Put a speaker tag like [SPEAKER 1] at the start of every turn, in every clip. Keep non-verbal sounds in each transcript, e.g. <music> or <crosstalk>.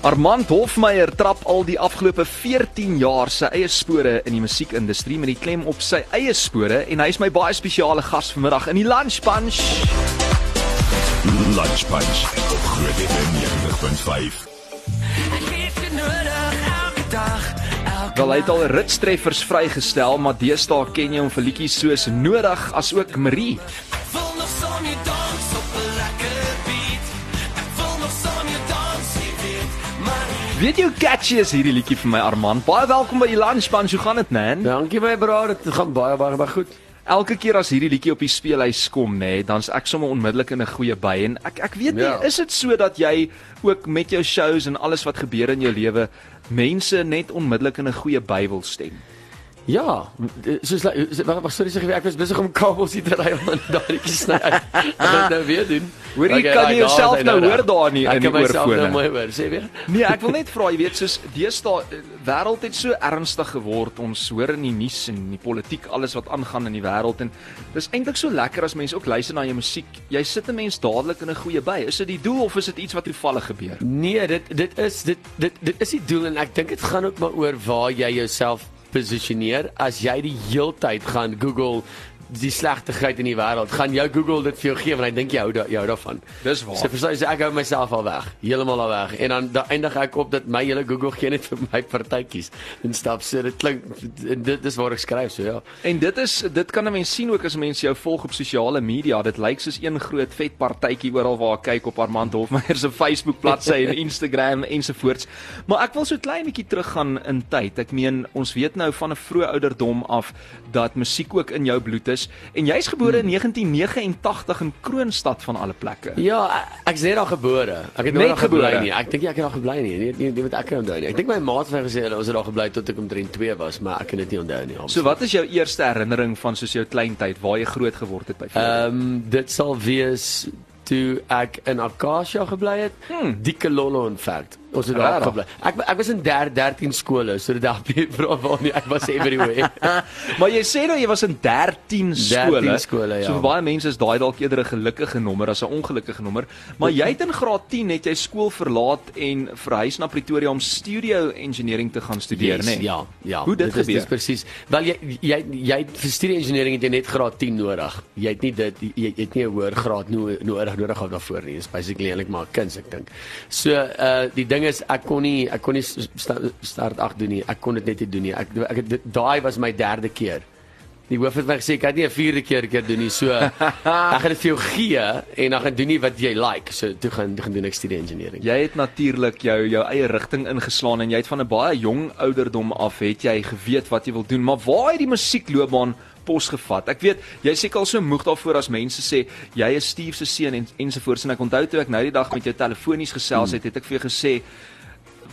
[SPEAKER 1] Armand Hofmeyer trap al die afgelope 14 jaar sy eie spore in die musiekindustrie met die klem op sy eie spore en hy is my baie spesiale gas vanmiddag in die Lunch Punch.
[SPEAKER 2] Lunch Punch op Groot FM 90.5.
[SPEAKER 1] Wel hy het al ritstreffers vrygestel, maar deesdae ken jy hom vir liedjies soos Nodig as ook Marie.
[SPEAKER 3] Weet
[SPEAKER 1] jy hoe catchy is hierdie liedjie vir my Armand? Baie welkom by die Lunch Punch. Hoe gaan dit, man?
[SPEAKER 4] Dankie my bro, dit gaan baie baie baie goed.
[SPEAKER 1] Elke keer as hierdie liedjie op die speellys kom, nê, nee, dan's ek sommer onmiddellik in 'n goeie by en ek ek weet nie,
[SPEAKER 4] Ja.
[SPEAKER 1] is dit so dat jy ook met jou shows en alles wat gebeur in jou lewe mense net onmiddellik in 'n goeie by wil stem?
[SPEAKER 4] Ja, soos wag wag sorry sê ek was besig om kabels hier te ry om daardie sny uit. Ek moet nou weer doen.
[SPEAKER 1] Hoor jy,
[SPEAKER 4] Okay,
[SPEAKER 1] kan jy jouself nou
[SPEAKER 4] daar.
[SPEAKER 1] hoor daar nie
[SPEAKER 4] Ek
[SPEAKER 1] in die
[SPEAKER 4] kan myself nou
[SPEAKER 1] oorfone?
[SPEAKER 4] mooi hoor, sê weer. <laughs>
[SPEAKER 1] Nee, ek wil net vra, jy weet, soos deesdae eh, wêreld het so ernstig geword. Ons hoor in die nuus en die politiek alles wat aangaan in die wêreld en dis eintlik so lekker as mense ook luister na jou musiek. Jy sit 'n mens dadelik in 'n goeie by. Is dit die doel of is dit iets wat toevallig gebeur?
[SPEAKER 4] Nee, dit dit is dit dit dit is die doel en ek dink dit gaan ook maar oor waar jy jouself posisioneer. As jy die heeltyd gaan Google die slegtigheid in die wêreld, gaan jou Google dit vir jou gee want hy dink jy hou da, jy hou daarvan.
[SPEAKER 1] Dis waar.
[SPEAKER 4] So verstaan jy, so ek hou myself al weg, heeltemal al weg. En dan dan eindig ek op dat my hele Google gee net vir my partytjies en stap so dit klink dit dis waar ek skryf so ja.
[SPEAKER 1] En dit is dit kan 'n mens sien ook as mense jou volg op sosiale media. Dit lyk soos een groot vet partytjie oral waar ek kyk op Armand Hofmeyer se Facebook bladsy en <laughs> Instagram ensovoorts. Maar ek wil so klein bietjie teruggaan in tyd. Ek meen ons weet nou van 'n vroeë ouderdom af dat musiek ook in jou bloed is en jy's gebore in 1989 in Kroonstad van alle plekke.
[SPEAKER 4] Ja, ek- ek's net daar gebore. Ek het nooit daar gebly nie. Ek dink ek het daar gebly nie. Nee, nee, nee wat ek kan onthou nie. Ek dink my maat het vir gesê ons het daar gebly tot ek omtrent 2 was, maar ek kan dit nie onthou nie.
[SPEAKER 1] So wat is jou eerste herinnering van soos jou kleintyd waar jy groot geword het byvoorbeeld?
[SPEAKER 4] Ehm um, dit sal wees toe ek in Acacia gebly het.
[SPEAKER 1] Hmm.
[SPEAKER 4] Diekelollo in fact. Ons het daar gebly. Ek ek was in 3 13 skole, so dit help nie vra waar nie. Ek was everywhere. <laughs>
[SPEAKER 1] Maar jy sê nou jy was in 13 skole.
[SPEAKER 4] 13 skole, ja.
[SPEAKER 1] So vir baie mense is daai dalk eerder 'n gelukkige nommer as 'n ongelukkige nommer. Maar jy het in graad 10 het jy skool verlaat en verhuis na Pretoria om studio engineering te gaan studeer,
[SPEAKER 4] Yes,
[SPEAKER 1] né? Nee?
[SPEAKER 4] Ja, ja.
[SPEAKER 1] Hoe dit
[SPEAKER 4] is,
[SPEAKER 1] gebeur?
[SPEAKER 4] Dis presies. Wel jy jy jy vir studie engineering het jy net graad 10 nodig. Jy het nie dit jy, jy het nie 'n hoër graad no, nodig nodig daarvoor nie. Dis basically eintlik maar 'n kuns ek dink. So uh die ding is ek kon nie ek kon nie sta, start 8 doen nie. Ek kon dit net nie doen nie. Ek ek het daai was my derde keer. Die hoof het my gesê ek kan nie 'n vierde keer keer doen nie. So <laughs> ek gaan dit vir jou gee en dan gaan doen nie wat jy like. So toe gaan gaan doen ek studie engineering.
[SPEAKER 1] Jy het natuurlik jou jou eie rigting ingeslaan en jy het van 'n baie jong ouderdom af het jy geweet wat jy wil doen, maar waar het die musiekloopbaan pos gevat? Ek weet jy seker al so moeg daarvoor as mense sê jy is Steve se seun en ensovoorts en ek onthou toe ek nou die dag met jou telefonies gesels het, het ek vir jou gesê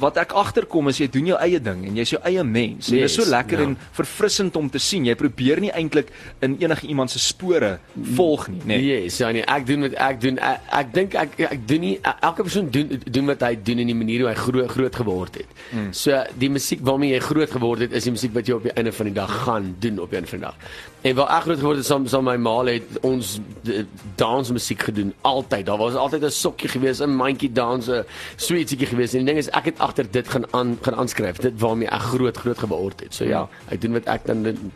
[SPEAKER 1] wat ek agterkom is jy doen jou eie ding en jy's jou eie mens. En dit is so
[SPEAKER 4] Yes,
[SPEAKER 1] lekker
[SPEAKER 4] ja.
[SPEAKER 1] en verfrissend om te sien. Jy probeer nie eintlik in enige iemand se spore volg nie, nê? Nee.
[SPEAKER 4] Yes, ja nee, ek doen wat ek doen. Ek, ek dink ek ek doen nie elke persoon doen doen wat hy doen in die manier hoe hy groot groot geword het. Mm. So die musiek waarmee jy groot geword het is die musiek wat jy op die einde van die dag gaan doen op die einde van die dag. En waar ek groot geword het saam saam my ma het ons d- dansmusiek gedoen altyd. Daar was altyd 'n sokkie gewees, 'n mandjie dans, 'n sweetjie gewees. En die ding is ek het agter dit gaan aan gaan aanskryf. Dit waarmee ek groot groot geword het. So ja, ek doen wat ek dan doen.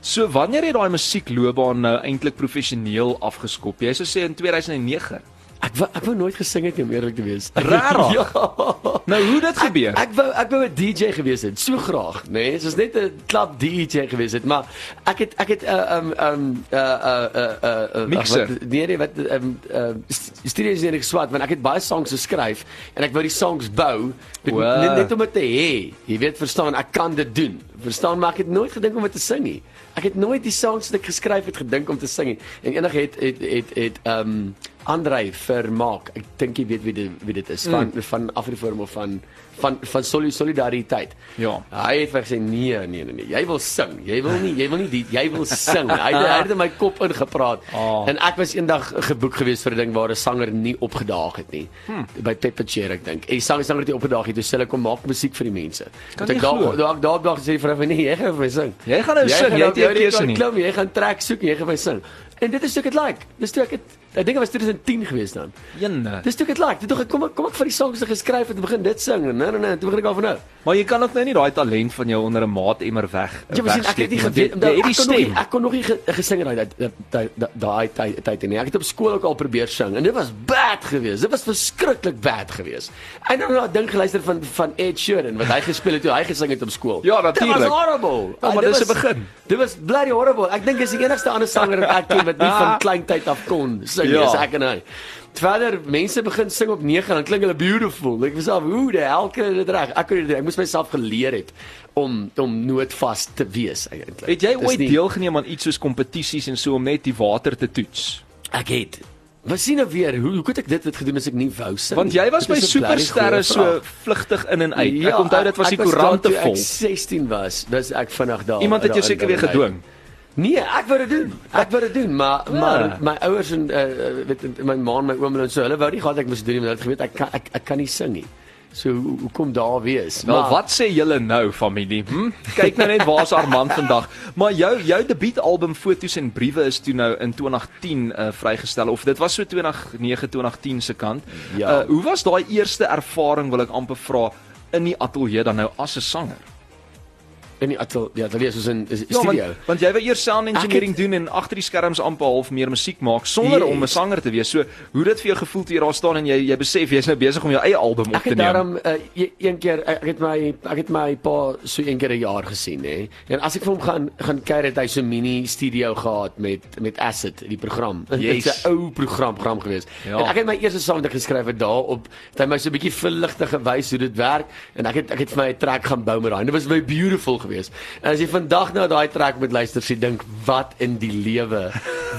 [SPEAKER 1] So wanneer het daai musiekloopbaan nou eintlik professioneel afgeskop? Jy sou sê in 2009.
[SPEAKER 4] Ek wou ek wou nooit gesing het nie om eerlik te wees.
[SPEAKER 1] Rarig? <laughs>
[SPEAKER 4] ja.
[SPEAKER 1] Nou hoe dit gebeur?
[SPEAKER 4] Ek wou ek wou 'n DJ gewees het, so graag, nê? Nee? Soos net 'n klub DJ gewees het, maar ek het ek het 'n uh, um um 'n uh, 'n uh, 'n
[SPEAKER 1] Mixer.
[SPEAKER 4] wat- Nee nee, wat um uh, studies in geswat want ek het baie songs geskryf en ek wou die songs bou net,
[SPEAKER 1] Wow.
[SPEAKER 4] net, net om dit te hê. Jy weet, verstaan, ek kan dit doen. Verstaan, maar ek het nooit gedink om dit te sing nie. Ek het nooit die songs wat ek geskryf het gedink om te sing nie. En eendag het het het het um Andrei Vermaak. Ek dink jy weet wie dit wie dit is van mm. van Afriforum of van van van soli, solidariteit.
[SPEAKER 1] Ja.
[SPEAKER 4] Hy het vir gesê nee, nee, nee, nee. Jy wil sing. Jy wil nie, jy wil nie die jy wil sing. Hy het, hy het in my kop ingepraat.
[SPEAKER 1] Oh. <laughs>
[SPEAKER 4] En ek was eendag geboek geweest vir 'n ding waar 'n sanger nie opgedaag het nie. Hmm. By Pepper Chair ek dink. En die sanger sanger het nie opgedaag nie. Toe sê hulle kom maak musiek vir die mense.
[SPEAKER 1] Kan
[SPEAKER 4] ek daag
[SPEAKER 1] glo.
[SPEAKER 4] daag daag daag sê vrou van nee, jy gaan vir my sing.
[SPEAKER 1] Jy gaan nou sing, jy het nie keuse nie.
[SPEAKER 4] Klim, jy gaan trek soek, jy gaan vir my sing. En dit is hoe ek dit like. Dis toe ek het Ek dink dit was 2010 gewees dan.
[SPEAKER 1] Jene.
[SPEAKER 4] Dis toe ek dit like. Toe dink ek kom ek kom ek vir die songs te geskryf het en begin dit sing. Nee nee nee, toe begin ek al van nou.
[SPEAKER 1] Maar jy kan ook nou nie daai talent van jou onder 'n maat emmer weg.
[SPEAKER 4] Ja, maar sien, ek het nie geweet
[SPEAKER 1] jy- jy die
[SPEAKER 4] ek kon nog ek kon nog nie ge- gesing in daai daai- tyd tyd nie. Ek het op skool ook al probeer sing en dit was bad geweest. Dit was verskriklik bad geweest. En dan na ding geluister van van Ed Sheeran wat hy gespeel het toe hy gesing het op skool.
[SPEAKER 1] Ja,
[SPEAKER 4] Dit
[SPEAKER 1] natuurlijk.
[SPEAKER 4] was horrible.
[SPEAKER 1] Ja, maar
[SPEAKER 4] Dit
[SPEAKER 1] dis 'n begin.
[SPEAKER 4] Dit was bloody horrible. Ek dink is die enigste ander sanger wat ek ken wat nie van klein tyd af kon sing nie,
[SPEAKER 1] Ja.
[SPEAKER 4] is ek en hy. Verder mense begin sing op 9 en dan klink hulle beautiful. Ek was af, hoe die hel kry dit reg? Ek kon dit ek moes myself geleer het om om noodvas te wees eintlik.
[SPEAKER 1] Het jy ooit
[SPEAKER 4] nie-
[SPEAKER 1] deelgeneem aan iets soos kompetisies en so om net die water te toets?
[SPEAKER 4] Ek het. Wat sien nou weer? Hoe hoe kon ek dit wat gedoen as ek nie wou sing?
[SPEAKER 1] Want jy was by supersterre so vlugtig in en uit. ek onthou dit was die koerante vol.
[SPEAKER 4] Ek 16 was, dis ek vinnig daar.
[SPEAKER 1] Iemand het jou seker weer gedwing.
[SPEAKER 4] Nee, ek wou dit doen. Ek wou dit doen, maar
[SPEAKER 1] Ja.
[SPEAKER 4] maar my ouers en uh, weet my ma en my oom en so, hulle wou nie gehad ek moes doen want hulle het geweet ek kan ek, ek kan nie sing nie. So hoe kom daar wees?
[SPEAKER 1] Maar wat sê julle nou familie? Hm? Kyk nou net waar's Armand vandag. Maar jou jou debuutalbum Fotos en Briewe is toe nou in 2010 uh, vrygestel of dit was so 2009 2010 se kant.
[SPEAKER 4] Ja.
[SPEAKER 1] Uh, hoe was daai eerste ervaring wil ek amper vra in die ateljee dan nou as 'n sanger?
[SPEAKER 4] In die atel dit is soos in is,
[SPEAKER 1] Ja, want,
[SPEAKER 4] studio.
[SPEAKER 1] want jy wou eers sound engineering
[SPEAKER 4] Ek
[SPEAKER 1] doen en agter die skerms amper half meer musiek maak sonder
[SPEAKER 4] Yes.
[SPEAKER 1] om 'n sanger te wees. So, hoe dit vir jou gevoel toe jy daar staan en jy jy besef jy's nou besig om jou eie album op
[SPEAKER 4] Ek
[SPEAKER 1] te
[SPEAKER 4] het
[SPEAKER 1] neem.
[SPEAKER 4] daarom uh, een keer ek ek het my ek het my pa so een keer 'n jaar gesien nê. En as ek vir hom gaan gaan kyk het hy so mini studio gehad met met Acid die program. <laughs>
[SPEAKER 1] Yes.
[SPEAKER 4] Dit's 'n ou program program geweest.
[SPEAKER 1] Ja.
[SPEAKER 4] En ek het my eerste sang wat ek geskryf het daarop het hy my so 'n bietjie verligte gewys hoe dit werk en ek het ek het vir my 'n track gaan bou met daai. Dit was my beautiful geweest. En as jy vandag nou daai track moet luister, sê dink wat in die lewe.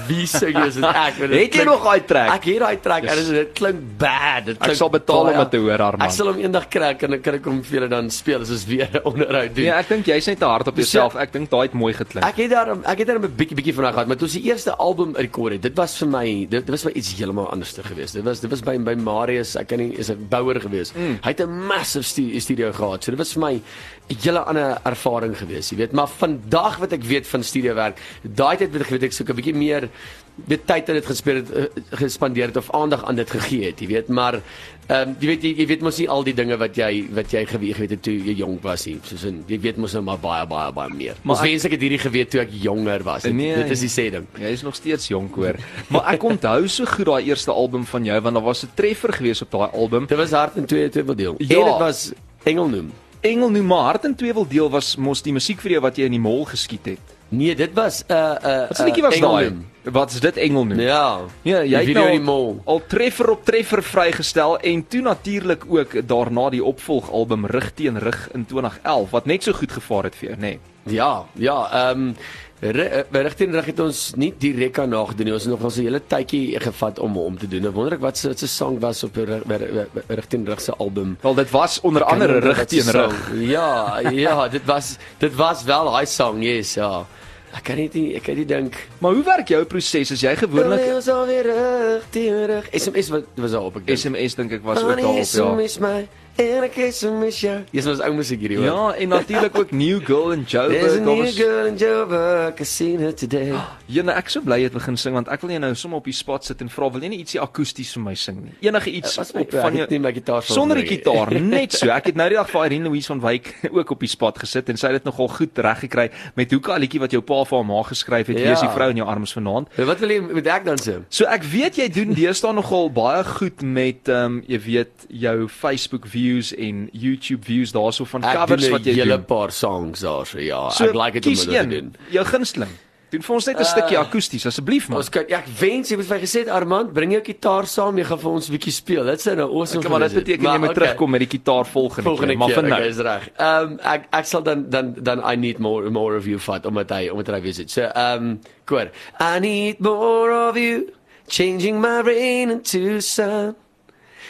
[SPEAKER 4] Wie sing is dit ek?
[SPEAKER 1] Het jy nog daai track?
[SPEAKER 4] Ek het daai track
[SPEAKER 1] Yes.
[SPEAKER 4] en dit- klink bad. Dit
[SPEAKER 1] Ek
[SPEAKER 4] klink
[SPEAKER 1] sal betaal om dit te hoor, Armand.
[SPEAKER 4] Ek sal hom eendag kry en dan kan ek hom vir julle dan speel as ons weer 'n onderhoud doen.
[SPEAKER 1] Nee, ek dink jy's net te hard op jouself. Ek dink daai het mooi geklink.
[SPEAKER 4] Ek het daarom ek het daarom 'n bietjie bietjie vanaand gehad, maar toe ons die eerste album rekord het, dit was vir my dit, dit was my iets heeltemal anders te gewees. Dit was dit was by by Marius, ek kan nie is 'n bouer gewees. Mm. Hy het 'n massive stu studio gehad. So dit was vir my hele ander ervaring gewees, jy weet. Maar vandag wat ek weet van studio werk, daai tyd wat ek weet ek soek 'n bietjie meer dit tyd het dit gespandeer het eh, gespandeer het of aandag aan dit gegee het, jy weet, maar ehm um, jy weet jy, jy weet mos nie al die dinge wat jy wat jy geweet het toe jy jonk was nie. Soos in jy weet mos nou maar baie baie baie meer.
[SPEAKER 1] Maar
[SPEAKER 4] Ons wens ek het hierdie geweet toe ek jonger was. Dit,
[SPEAKER 1] Nee,
[SPEAKER 4] dit is die sê ding.
[SPEAKER 1] Jy is nog steeds jonk hoor. maar ek onthou so goed daai eerste album van jou want daar was 'n treffer geweest op daai album.
[SPEAKER 4] Dit was hard in twee twee deel.
[SPEAKER 1] Ja.
[SPEAKER 4] En dit was Engelnoem.
[SPEAKER 1] Engel noem maar hart en twee wil deel was mos die musiekvideo wat jy in die mall geskiet het.
[SPEAKER 4] Nee, dit was 'n uh, 'n uh,
[SPEAKER 1] Wat 'n liedjie was daai?
[SPEAKER 4] Engelnoem.
[SPEAKER 1] Wat is dit Engel noem?
[SPEAKER 4] Ja.
[SPEAKER 1] Ja, jy het nou
[SPEAKER 4] mall.
[SPEAKER 1] al treffer op treffer vrygestel en toe natuurlik ook daarna die opvolgalbum Rig teen Rig in 2011 wat net so goed gevaar het vir jou, nê. Nee.
[SPEAKER 4] Ja, ja, ehm um, regtig reg het ons nie direk aan nagedoen nie. Ons het nog ons 'n hele tydjie gevat om om te doen. Ek wonder ek wat se se sang was op regtig reg se album.
[SPEAKER 1] Wel dit was onder andere Rig teen Rig.
[SPEAKER 4] sang- Ja, ja, dit was dit was wel daai sang, yes, ja. Ek kan nie ek kan nie dink
[SPEAKER 1] Maar hoe werk jou proses as jy gewoonlik
[SPEAKER 4] ons reg teen reg. SMS wat was daar op ek dink.
[SPEAKER 1] SMS dink ek was ook daar op ja.
[SPEAKER 4] SMS my en ek SMS jou. Dis ons ou musiek hierdie hoor.
[SPEAKER 1] Ja, en natuurlik ook New Girl and
[SPEAKER 4] There's a
[SPEAKER 1] Joburg.
[SPEAKER 4] new
[SPEAKER 1] was
[SPEAKER 4] girl in Joburg, I seen her today.
[SPEAKER 1] Jene, ek so bly jy het begin sing want ek wil jou nou sommer op die spot sit en vra wil jy nie ietsie akoesties vir my sing nie. Enige iets
[SPEAKER 4] Was
[SPEAKER 1] op
[SPEAKER 4] my
[SPEAKER 1] van jou
[SPEAKER 4] nie my gitaar
[SPEAKER 1] sonder die
[SPEAKER 4] nie.
[SPEAKER 1] gitaar, net so. Ek het nou die dag vir Irene Louise van Wyk <laughs> ook op die spot gesit en sy het dit nogal goed reg gekry met hoeka liedjie wat jou pa vir haar ma geskryf het. Wie is die
[SPEAKER 4] Ja.
[SPEAKER 1] vrou in jou arms vanaand?
[SPEAKER 4] Wat wil jy met ek dan sê?
[SPEAKER 1] So ek weet jy doen deesdae nogal baie goed met ehm um, jy weet jou Facebook views en YouTube views daarso van
[SPEAKER 4] Ek
[SPEAKER 1] covers
[SPEAKER 4] doen
[SPEAKER 1] wat jy
[SPEAKER 4] 'n hele
[SPEAKER 1] doen.
[SPEAKER 4] paar songs daar so ja.
[SPEAKER 1] So
[SPEAKER 4] ek like dit om dit te doen.
[SPEAKER 1] Jou gunsteling. Doen vir ons net 'n stukkie akoesties asseblief man.
[SPEAKER 4] Ons kyk ek wens jy het vir gesê Armand, bring jou gitaar saam, jy gaan vir ons 'n bietjie speel. Dit sou nou awesome
[SPEAKER 1] Ek maar dit beteken jy moet
[SPEAKER 4] okay.
[SPEAKER 1] terugkom met die gitaar volgende,
[SPEAKER 4] volgende
[SPEAKER 1] keer, maar vir nou.
[SPEAKER 4] Okay, is reg. Ehm um, ek ek sal dan dan dan I need more more of you vat omdat hy omdat hy weet. So ehm um, goed. I need more of you changing my rain into sun.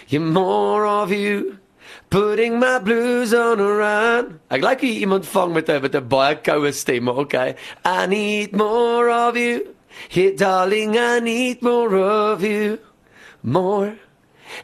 [SPEAKER 4] You more of you putting my blues on a run. Ek like hoe iemand vang met 'n met 'n baie koue stem, maar okay. I need more of you. Hey darling, I need more of you. More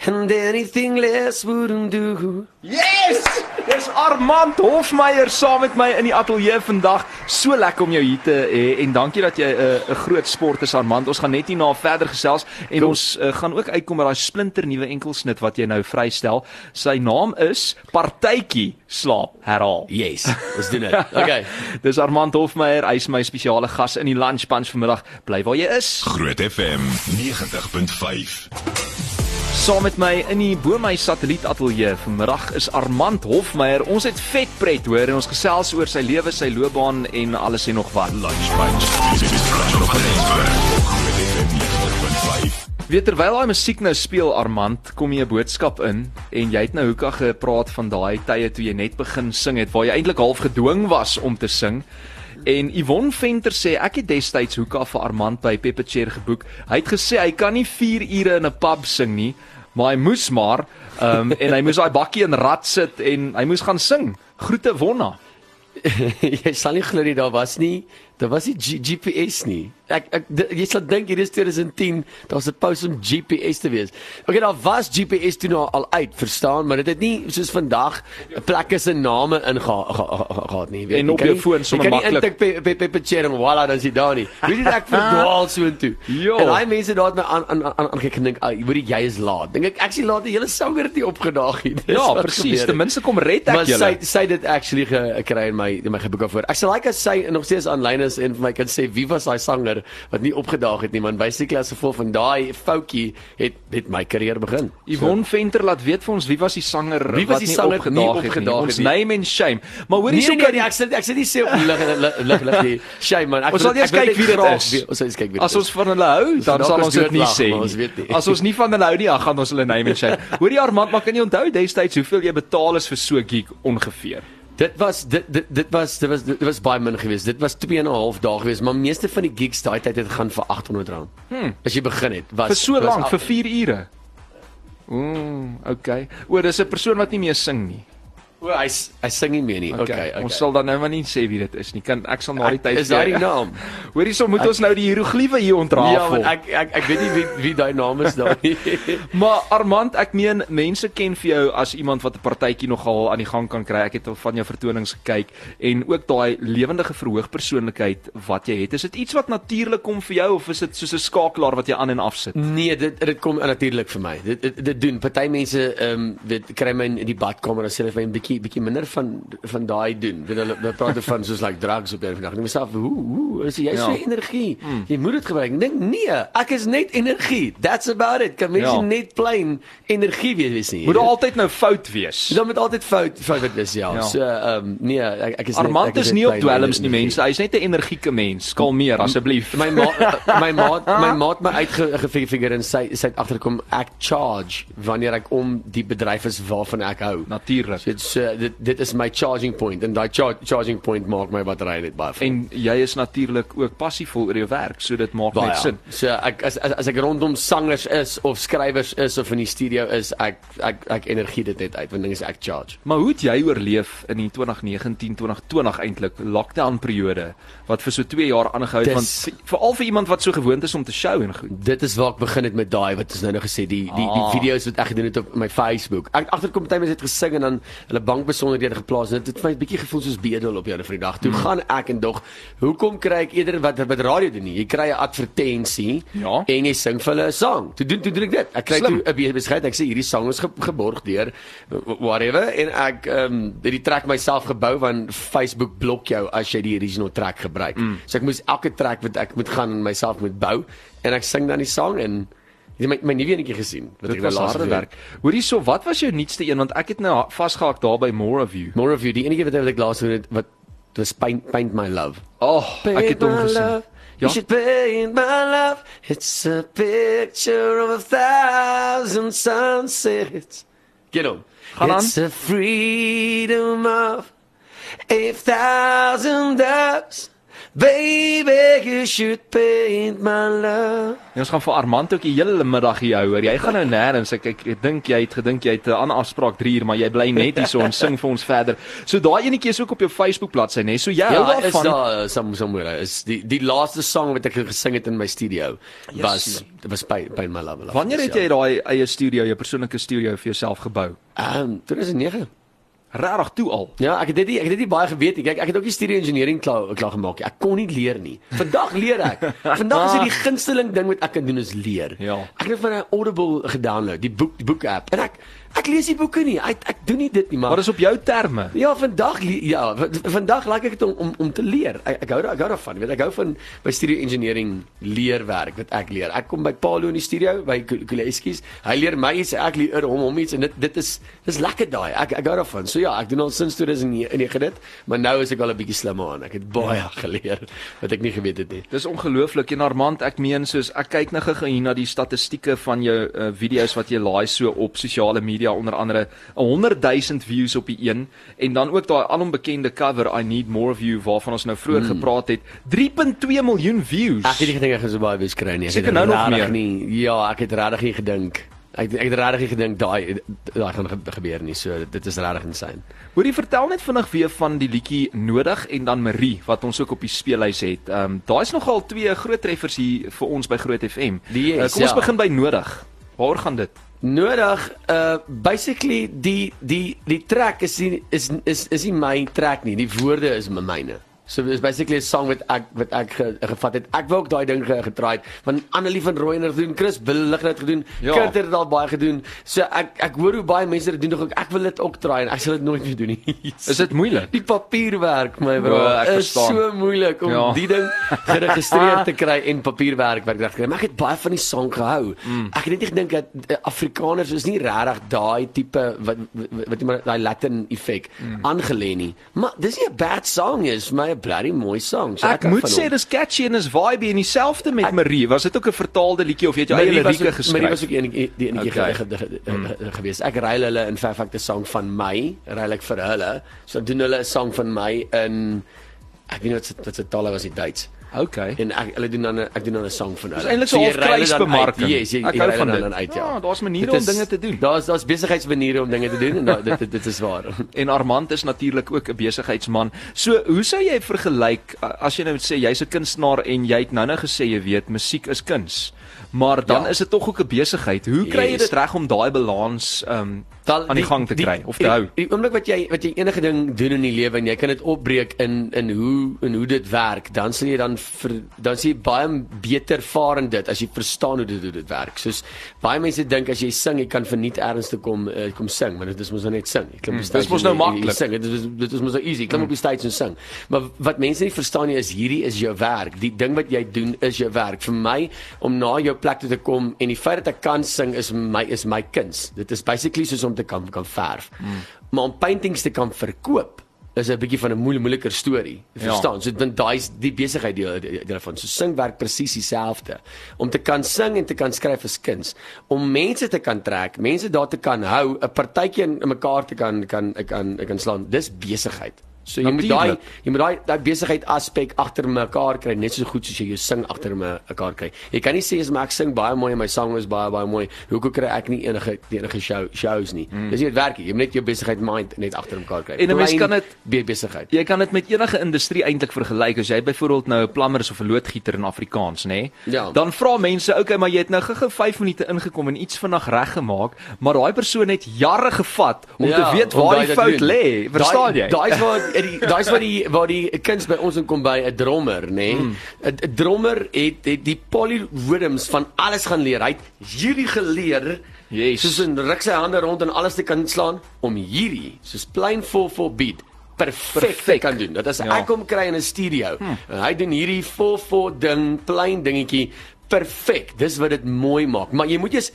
[SPEAKER 4] and anything less wouldn't do.
[SPEAKER 1] Yes! Dis Armand Hofmeyer saam met my in die ateljee vandag. So lekker om jou hier te hê en dankie dat jy 'n uh, 'n groot sport is Armand. Ons gaan net hierna verder gesels en cool. ons uh, gaan ook uitkom met daai splinter nuwe enkelsnit wat jy nou vrystel. Sy naam is Partytjie slaap herhaal.
[SPEAKER 4] Yes, ons doen dit. Okay.
[SPEAKER 1] Dis Armand Hofmeyer, hy's my spesiale gas in die lunch punch vanmiddag. Bly waar jy is.
[SPEAKER 2] Groot FM 90.5.
[SPEAKER 1] Saam met my in die bo my satellietateljee vanmiddag is Armand Hofmeyer. Ons het vet pret hoor en ons gesels oor sy lewe, sy loopbaan en alles en nog wat.
[SPEAKER 2] Lunch Punch. Dit is Groot FM 90.5.
[SPEAKER 1] Weet terwyl daai musiek nou speel Armand, kom jy 'n boodskap in en jy het nou hoeka gepraat van daai tye toe jy net begin sing het waar jy eintlik half gedwing was om te sing. En Yvonne Venter sê ek het destyds hoeka vir Armand by Pepperchair geboek. Hy het gesê hy kan nie 4 ure in 'n pub sing nie, maar hy moes maar ehm um, <laughs> en hy moes daai bakkie in rad sit en hy moes gaan sing. Groete Wonna. <laughs>
[SPEAKER 4] jy sal nie glo nie daar was nie, daar was nie G GPS nie. Ek ek jy sal dink hier is 2010, daar's 'n post om GPS te wees. Okay, daar was GPS toe nou al uit, verstaan, maar dit het nie soos vandag plekke se name gehad nie, weet
[SPEAKER 1] En
[SPEAKER 4] jy
[SPEAKER 1] op
[SPEAKER 4] kan
[SPEAKER 1] jou foon sommer
[SPEAKER 4] Jy kan
[SPEAKER 1] maklik.
[SPEAKER 4] intik pe pe pe pe chair en voilà, dan is jy daar nie. Weet jy ek <laughs> verdwaal so intoe. En daai mense daar het my aan aan aan aangekyk en dink, "Ag, hoor jy is laat." Dink ek ek sien laat die hele sanger het nie opgedaag nie. <laughs> Dis
[SPEAKER 1] Ja, presies.
[SPEAKER 4] het.
[SPEAKER 1] Ten minste kom red ek
[SPEAKER 4] Maar sy
[SPEAKER 1] julle.
[SPEAKER 4] sy het dit actually gekry in my in my geboek voor. Ek sal like as sy nog steeds aanlyn is en vir my kan sê wie was daai sanger wat nie opgedaag het nie, man. Basically as gevolg van daai foutjie het het my karier begin.
[SPEAKER 1] Yvonne Venter laat weet vir ons wie was die sanger
[SPEAKER 4] Wie was
[SPEAKER 1] wat
[SPEAKER 4] die
[SPEAKER 1] nie
[SPEAKER 4] sanger wat nie
[SPEAKER 1] opgedaag het nie.
[SPEAKER 4] opgedaag
[SPEAKER 1] Ons name and shame. Maar hoor
[SPEAKER 4] Nee,
[SPEAKER 1] hierso
[SPEAKER 4] nee,
[SPEAKER 1] kan
[SPEAKER 4] nee, ek sê ek sê nie sê lig lig lig nie. Shame man. Ek
[SPEAKER 1] Ons sal eers kyk wie dit is.
[SPEAKER 4] Ons sal eers kyk wie dit
[SPEAKER 1] As
[SPEAKER 4] is.
[SPEAKER 1] ons van hulle hou, dan sal
[SPEAKER 4] is
[SPEAKER 1] ons dit nie sê nie. As ons nie van hulle hou nie, dan gaan ons hulle name and shame. <laughs> Hoor jy Armand, maar kan jy onthou destyds hoeveel jy betaal is vir so 'n gig ongeveer?
[SPEAKER 4] Dit was dit dit dit was dit was dit was baie min geweest. Dit was 2 en 'n half dae geweest, maar meeste van die gigs daai tyd het gaan vir R800. Hmm. As jy begin het, was
[SPEAKER 1] Vir so lank, vir 4 ure. Ooh, okay. O, dis 'n persoon wat nie meer sing nie.
[SPEAKER 4] O, hy hy sing nie meer nie. Okay, okay.
[SPEAKER 1] Ons sal dan nou maar nie sê wie dit is nie. Kan ek sal na die
[SPEAKER 4] Ek-
[SPEAKER 1] tyd
[SPEAKER 4] is daai die naam? <laughs>
[SPEAKER 1] Hoor hierso moet ons nou die hieroglife hier
[SPEAKER 4] Ja,
[SPEAKER 1] ontrafel.
[SPEAKER 4] want ek ek ek weet nie wie wie daai naam is daar nie. <laughs>
[SPEAKER 1] Maar Armand, ek meen mense ken vir jou as iemand wat 'n partytjie nogal aan die gang kan kry. Ek het al van jou vertonings gekyk en ook daai lewendige verhoogpersoonlikheid wat jy het. Is dit iets wat natuurlik kom vir jou of is dit soos 'n skakelaar wat jy aan en af sit?
[SPEAKER 4] Nee, dit dit kom natuurlik vir my. Dit dit, dit doen. Party mense ehm um, weet kry my in die badkamer en sê hulle vir my 'n bietjie bietjie minder van van daai doen. Weet hulle hulle praat van soos like drugs op eendag. Ek myself, hoe hoe is jy so
[SPEAKER 1] Ja.
[SPEAKER 4] energie? Mm. Jy moet dit gebruik. Ek dink nee, ek is net energie. That's about it. Kan mense
[SPEAKER 1] Ja.
[SPEAKER 4] net plain energie wees nie.
[SPEAKER 1] Moet daar altyd nou fout wees.
[SPEAKER 4] Dan moet altyd fout fout wat is ja.
[SPEAKER 1] Ja.
[SPEAKER 4] So ehm um, nee, ek, ek is
[SPEAKER 1] Armand
[SPEAKER 4] net, ek
[SPEAKER 1] is
[SPEAKER 4] net
[SPEAKER 1] nie op dwelms nie mense. Hy's net 'n energieke mens. Kalmeer asseblief.
[SPEAKER 4] My ma my maat my <laughs> maat my uitgefigure en sy sy het agterkom ek charge wanneer ek om die bedryf is waarvan ek hou.
[SPEAKER 1] Natuurlik.
[SPEAKER 4] So uh, dit dit is my charging point en daai char charging point maak my battery net baie vol.
[SPEAKER 1] En jy is natuurlik ook passievol oor jou werk, so dit maak
[SPEAKER 4] baie.
[SPEAKER 1] net sin.
[SPEAKER 4] So ek as, as as ek rondom sangers is of skrywers is of in die studio is ek ek ek energie dit net uit want ding is ek charge.
[SPEAKER 1] Maar hoe het jy oorleef in die 2019 2020 eintlik lockdown periode wat vir so 2 jaar aangehou het want veral vir iemand wat so gewoond is om te show en goed.
[SPEAKER 4] Dit is waar ek begin het met daai wat ons nou nou gesê die die die
[SPEAKER 1] Ah.
[SPEAKER 4] video's wat ek gedoen het op my Facebook. Ek agterkom baie mense het gesing en dan hulle bankbesonderhede geplaas en dit het my 'n bietjie gevoel soos bedel op jou vandag. Toe
[SPEAKER 1] Hmm.
[SPEAKER 4] gaan ek en dog, hoekom kry ek eerder wat wat radio doen nie? Jy kry 'n advertensie
[SPEAKER 1] Ja.
[SPEAKER 4] en jy sing vir hulle 'n sang. Toe doen toe doen ek dit. Ek kry toe 'n bescheid. Ek sê hierdie sang is ge, geborg deur whatever en ek ehm um, het die track myself gebou want Facebook blok jou as jy die original track gebruik. Mm. So ek moes elke track wat ek moet gaan myself moet bou en ek sing dan die sang en jy het my, my nuwe enetjie gesien wat ek nou laas gedoen
[SPEAKER 1] werk. Hoorie so, wat was jou nuutste een want ek het nou vasgehak daar by More of You.
[SPEAKER 4] More of you, die enige wat ek laas gedoen het wat was paint paint my love.
[SPEAKER 1] Oh, ek het hom gesien.
[SPEAKER 4] You
[SPEAKER 1] Ja.
[SPEAKER 4] should paint my love. It's a picture of a thousand sunsets. Get on.
[SPEAKER 1] Gaan aan.
[SPEAKER 4] It's a freedom of a thousand doves. Baby, you should paint my love.
[SPEAKER 1] En ons gaan vir Armand ook die hele middag hier hou. hoor. Jy gaan nou nêrens. Ek ek, ek dink jy het gedink jy het 'n ander afspraak 3 uur, maar jy bly net hier so en sing vir ons verder. So daai enetjie is ook op jou Facebook bladsy, né? So jy hou
[SPEAKER 4] Ja, is
[SPEAKER 1] daarvan.
[SPEAKER 4] daar some somewhere is die die laaste song wat ek gesing het in my studio was was paint, paint my love.
[SPEAKER 1] Wanneer het jy daai eie studio, jou persoonlike studio vir jouself gebou?
[SPEAKER 4] Ehm um, 2009.
[SPEAKER 1] Regtig toe al.
[SPEAKER 4] Ja, ek het dit nie, ek het dit nie baie geweet nie. Kyk, ek het ook die studie engineering klaar klaar gemaak. nie. Ek kon nie leer nie. Vandag leer ek. <laughs> Vandag is dit die gunsteling ding wat ek kan doen is leer.
[SPEAKER 1] Ja.
[SPEAKER 4] Ek het van 'n Audible gedownload, die boek die boek app. En ek ek lees die boeke nie. Ek ek doen nie dit nie, maar
[SPEAKER 1] Maar dis op jou terme.
[SPEAKER 4] Ja, vandag ja, vandag like ek dit om om om te leer. Ek ek hou ek hou daarvan. Weet, ek hou van by studio engineering leerwerk wat ek leer. Ek kom by Paulo in die studio by Kuleskies. Hy leer my iets, ek leer hom hom iets en dit dit is dis lekker daai. Ek ek hou daarvan. So ja, ek doen al sinds 2009 dit, maar nou is ek al 'n bietjie slimmer aan. Ek het baie geleer wat ek nie geweet het nie.
[SPEAKER 1] Dis ongelooflik. En Armand, ek meen soos ek kyk nou gou hier na die statistieke van jou uh, video's wat jy laai so op sosiale media onder andere 100 000 views op die een en dan ook daai alombekende cover I need more of you waarvan ons nou vroeër mm. gepraat het. 3.2 miljoen views.
[SPEAKER 4] Ek het nie gedink ek gaan so baie wees kry nie. Ek
[SPEAKER 1] Seker
[SPEAKER 4] het
[SPEAKER 1] nou nog meer.
[SPEAKER 4] nie. Ja, ek het regtig nie gedink. Ek ek het regtig nie gedink daai daai gaan ge- gebeur nie. So dit is regtig insane.
[SPEAKER 1] Hoorie vertel net vinnig weer van die liedjie Nodig en dan Marie wat ons ook op die speellys het. Ehm um, daai's nogal twee groot treffers hier vir ons by Groot FM.
[SPEAKER 4] Die is,
[SPEAKER 1] uh, kom ons
[SPEAKER 4] ja.
[SPEAKER 1] begin by Nodig. Waaroor gaan dit?
[SPEAKER 4] Nodig uh basically die die die track is nie, is is is nie my track nie. Die woorde is my myne. So dis basically 'n song wat ek wat ek ge, gevat het. Ek wou ook daai ding ge, getraai het. Want Annelie van Rooyen het gedoen, Chris Billig het gedoen,
[SPEAKER 1] Ja.
[SPEAKER 4] ja. Kurt het al baie gedoen. So ek ek hoor hoe baie mense dit doen. Nog ook ek wil dit ook traai en ek sal dit nooit meer doen nie.
[SPEAKER 1] Is dit moeilik?
[SPEAKER 4] Die papierwerk, my bro,
[SPEAKER 1] O, ek
[SPEAKER 4] is
[SPEAKER 1] verstaan.
[SPEAKER 4] so moeilik om
[SPEAKER 1] Ja.
[SPEAKER 4] ja. die ding geregistreer te kry en papierwerk werk reg te kry. Maar ek het baie van die sang gehou. Mm. Ek het net nie gedink dat uh, Afrikaners is nie regtig daai tipe wat wat, wat iemand daai Latin effek mm. aangelê nie. Maar dis nie 'n bad song is, my bloody mooi song. So
[SPEAKER 1] Ek
[SPEAKER 4] hou
[SPEAKER 1] moet sê dis catchy en is vibe en dieselfde met
[SPEAKER 4] Ek-
[SPEAKER 1] Marie. Was dit ook 'n vertaalde liedjie of jy het jou eie lirieke
[SPEAKER 4] ook- Marie was
[SPEAKER 1] geskryf?
[SPEAKER 4] ook een die enetjie
[SPEAKER 1] Okay.
[SPEAKER 4] ge, gewees. Ek ruil hulle in Fairfax 'n song van my, ruil ek vir hulle. So doen hulle 'n song van my in ek weet nie wat se wat se taal was die Duits.
[SPEAKER 1] Okay.
[SPEAKER 4] En ek hulle doen dan 'n ek doen dan 'n song van hulle.
[SPEAKER 1] Dis eintlik so
[SPEAKER 4] jy dan
[SPEAKER 1] kruisbemarking.
[SPEAKER 4] Yes, jy,
[SPEAKER 1] Ek
[SPEAKER 4] jy
[SPEAKER 1] hou van
[SPEAKER 4] dit dan uit, ja.
[SPEAKER 1] Ja, daar's maniere
[SPEAKER 4] Dit
[SPEAKER 1] om dinge te doen.
[SPEAKER 4] Daar's daar's besigheidsmaniere om dinge te doen en da, dit, dit dit is waar. <laughs>
[SPEAKER 1] En Armand is natuurlik ook 'n besigheidsman. So, hoe sou jy vergelyk as jy nou sê jy's 'n kunstenaar en jy het nou-nou gesê jy weet musiek is kuns. Maar dan
[SPEAKER 4] Ja.
[SPEAKER 1] is dit tog ook 'n besigheid. Hoe kry jy
[SPEAKER 4] Yes.
[SPEAKER 1] dit reg om daai balans um
[SPEAKER 4] Wel,
[SPEAKER 1] aan die gang te kry of te hou?
[SPEAKER 4] Die, die oomblik wat jy wat jy enige ding doen in die lewe en jy kan dit opbreek in in hoe en hoe dit werk, dan sal jy dan ver, dan sien jy baie beter vaar in dit as jy verstaan hoe dit hoe dit werk. Soos baie mense dink as jy sing, jy kan verniet ergens te kom uh, kom sing, maar dit is mos nou net sing. Jy klim op die
[SPEAKER 1] Mm, dis
[SPEAKER 4] stage
[SPEAKER 1] mos nou maklik.
[SPEAKER 4] Sing. Dit is dit is mos nou easy. Klim op die stage en sing. Maar wat mense nie verstaan nie is hierdie is jou werk. Die ding wat jy doen is jou werk. Vir my om na jou plek toe te kom en die feit dat ek kan sing is my is my kuns. Dit is basically soos om te kan kan verf. Mm. Maar om paintings te kan verkoop is 'n bietjie van 'n moeilike moeiliker storie.
[SPEAKER 1] Ja.
[SPEAKER 4] verstaan? So dan daai is die besigheid deel daarvan. So sing werk presies dieselfde. Om te kan sing en te kan skryf is kuns. Om mense te kan trek, mense daar te kan hou, 'n partytjie in mekaar te kan kan ek kan ek kan slaan. Dis besigheid. So jy moet daai
[SPEAKER 1] Natuurlijk.
[SPEAKER 4] jy moet daai daai besigheid aspek agter mekaar kry net so goed soos jy jou sing agter mekaar kry. Jy kan nie sê as maar ek sing baie mooi en my sang is baie baie mooi. Hoekom kry ek nie enige enige show shows nie? Mm. Dis nie werk nie. Jy moet net jou besigheid mind net agter mekaar kry.
[SPEAKER 1] En 'n mens kan dit-
[SPEAKER 4] be besigheid.
[SPEAKER 1] Jy kan dit met enige industrie eintlik vergelyk. As jy byvoorbeeld nou 'n plammer is of 'n loodgieter in Afrikaans, nê? Nee,
[SPEAKER 4] Ja.
[SPEAKER 1] Dan vra mense, "Oké, okay, maar jy het nou gou-gou 5 minute ingekom en iets vinnig reggemaak, maar daai persoon het jare gevat om te weet waar die fout lê." Verstaan jy?
[SPEAKER 4] Daai is waar <laughs> die daai is waar die waar die kuns by ons inkom by 'n drummer, nê? Nee? 'n 'n drummer het, het die polyrhythms van alles gaan leer. Hy het hierdie geleer.
[SPEAKER 1] Yes.
[SPEAKER 4] Soos 'n ruk sy hande rond en alles te kan slaan om hierdie soos plain 4/4 beat perfek kan doen. Dat as
[SPEAKER 1] Ja.
[SPEAKER 4] ek hom kry in 'n studio hmm. hy doen hierdie 4/4 ding, plain dingetjie perfek. Dis wat dit mooi maak. Maar jy moet eers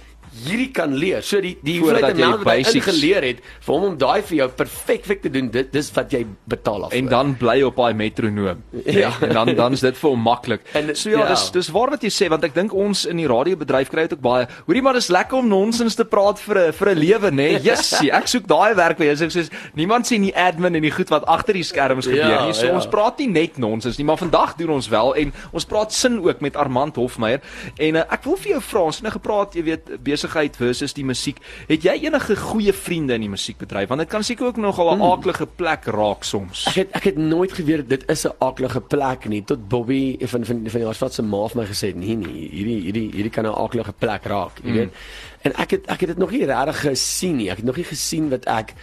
[SPEAKER 4] hierdie kan leer. So die die
[SPEAKER 1] Voordat
[SPEAKER 4] hoeveelheid
[SPEAKER 1] jy
[SPEAKER 4] amount wat hy
[SPEAKER 1] basics-
[SPEAKER 4] ingeleer het vir hom om daai vir jou perfek perfek te doen, dit dis wat jy betaal af.
[SPEAKER 1] En dan bly op daai metronoom. <laughs>
[SPEAKER 4] Ja.
[SPEAKER 1] En dan dan is dit vir hom maklik. So ja,
[SPEAKER 4] ja.
[SPEAKER 1] dis dis waar wat jy sê want ek dink ons in die radiobedryf kry dit ook baie. Hoorie maar dis lekker om nonsens te praat vir 'n vir 'n lewe, nê? <laughs> Jessie, ek soek daai werk jou. Ek sê niemand sien die admin en die goed wat agter die skerms gebeur
[SPEAKER 4] Ja,
[SPEAKER 1] nie. So
[SPEAKER 4] ja.
[SPEAKER 1] ons praat nie net nonsens nie, maar vandag doen ons wel en ons praat sin ook met Armand Hofmeyer. En uh, ek wil vir jou vra, ons het nou gepraat, jy weet, besigheid versus die musiek. Het jy enige goeie vriende in die musiekbedryf? Want dit kan seker ook nogal 'n aaklige plek raak soms.
[SPEAKER 4] Ek het ek het nooit geweet dit is 'n aaklige plek nie tot Bobby van van van die Harsvat se ma vir my gesê het nee nee hierdie hierdie hierdie kan 'n aaklige plek raak jy weet en ek het ek het dit nog nie regtig gesien nie ek het nog nie gesien wat ek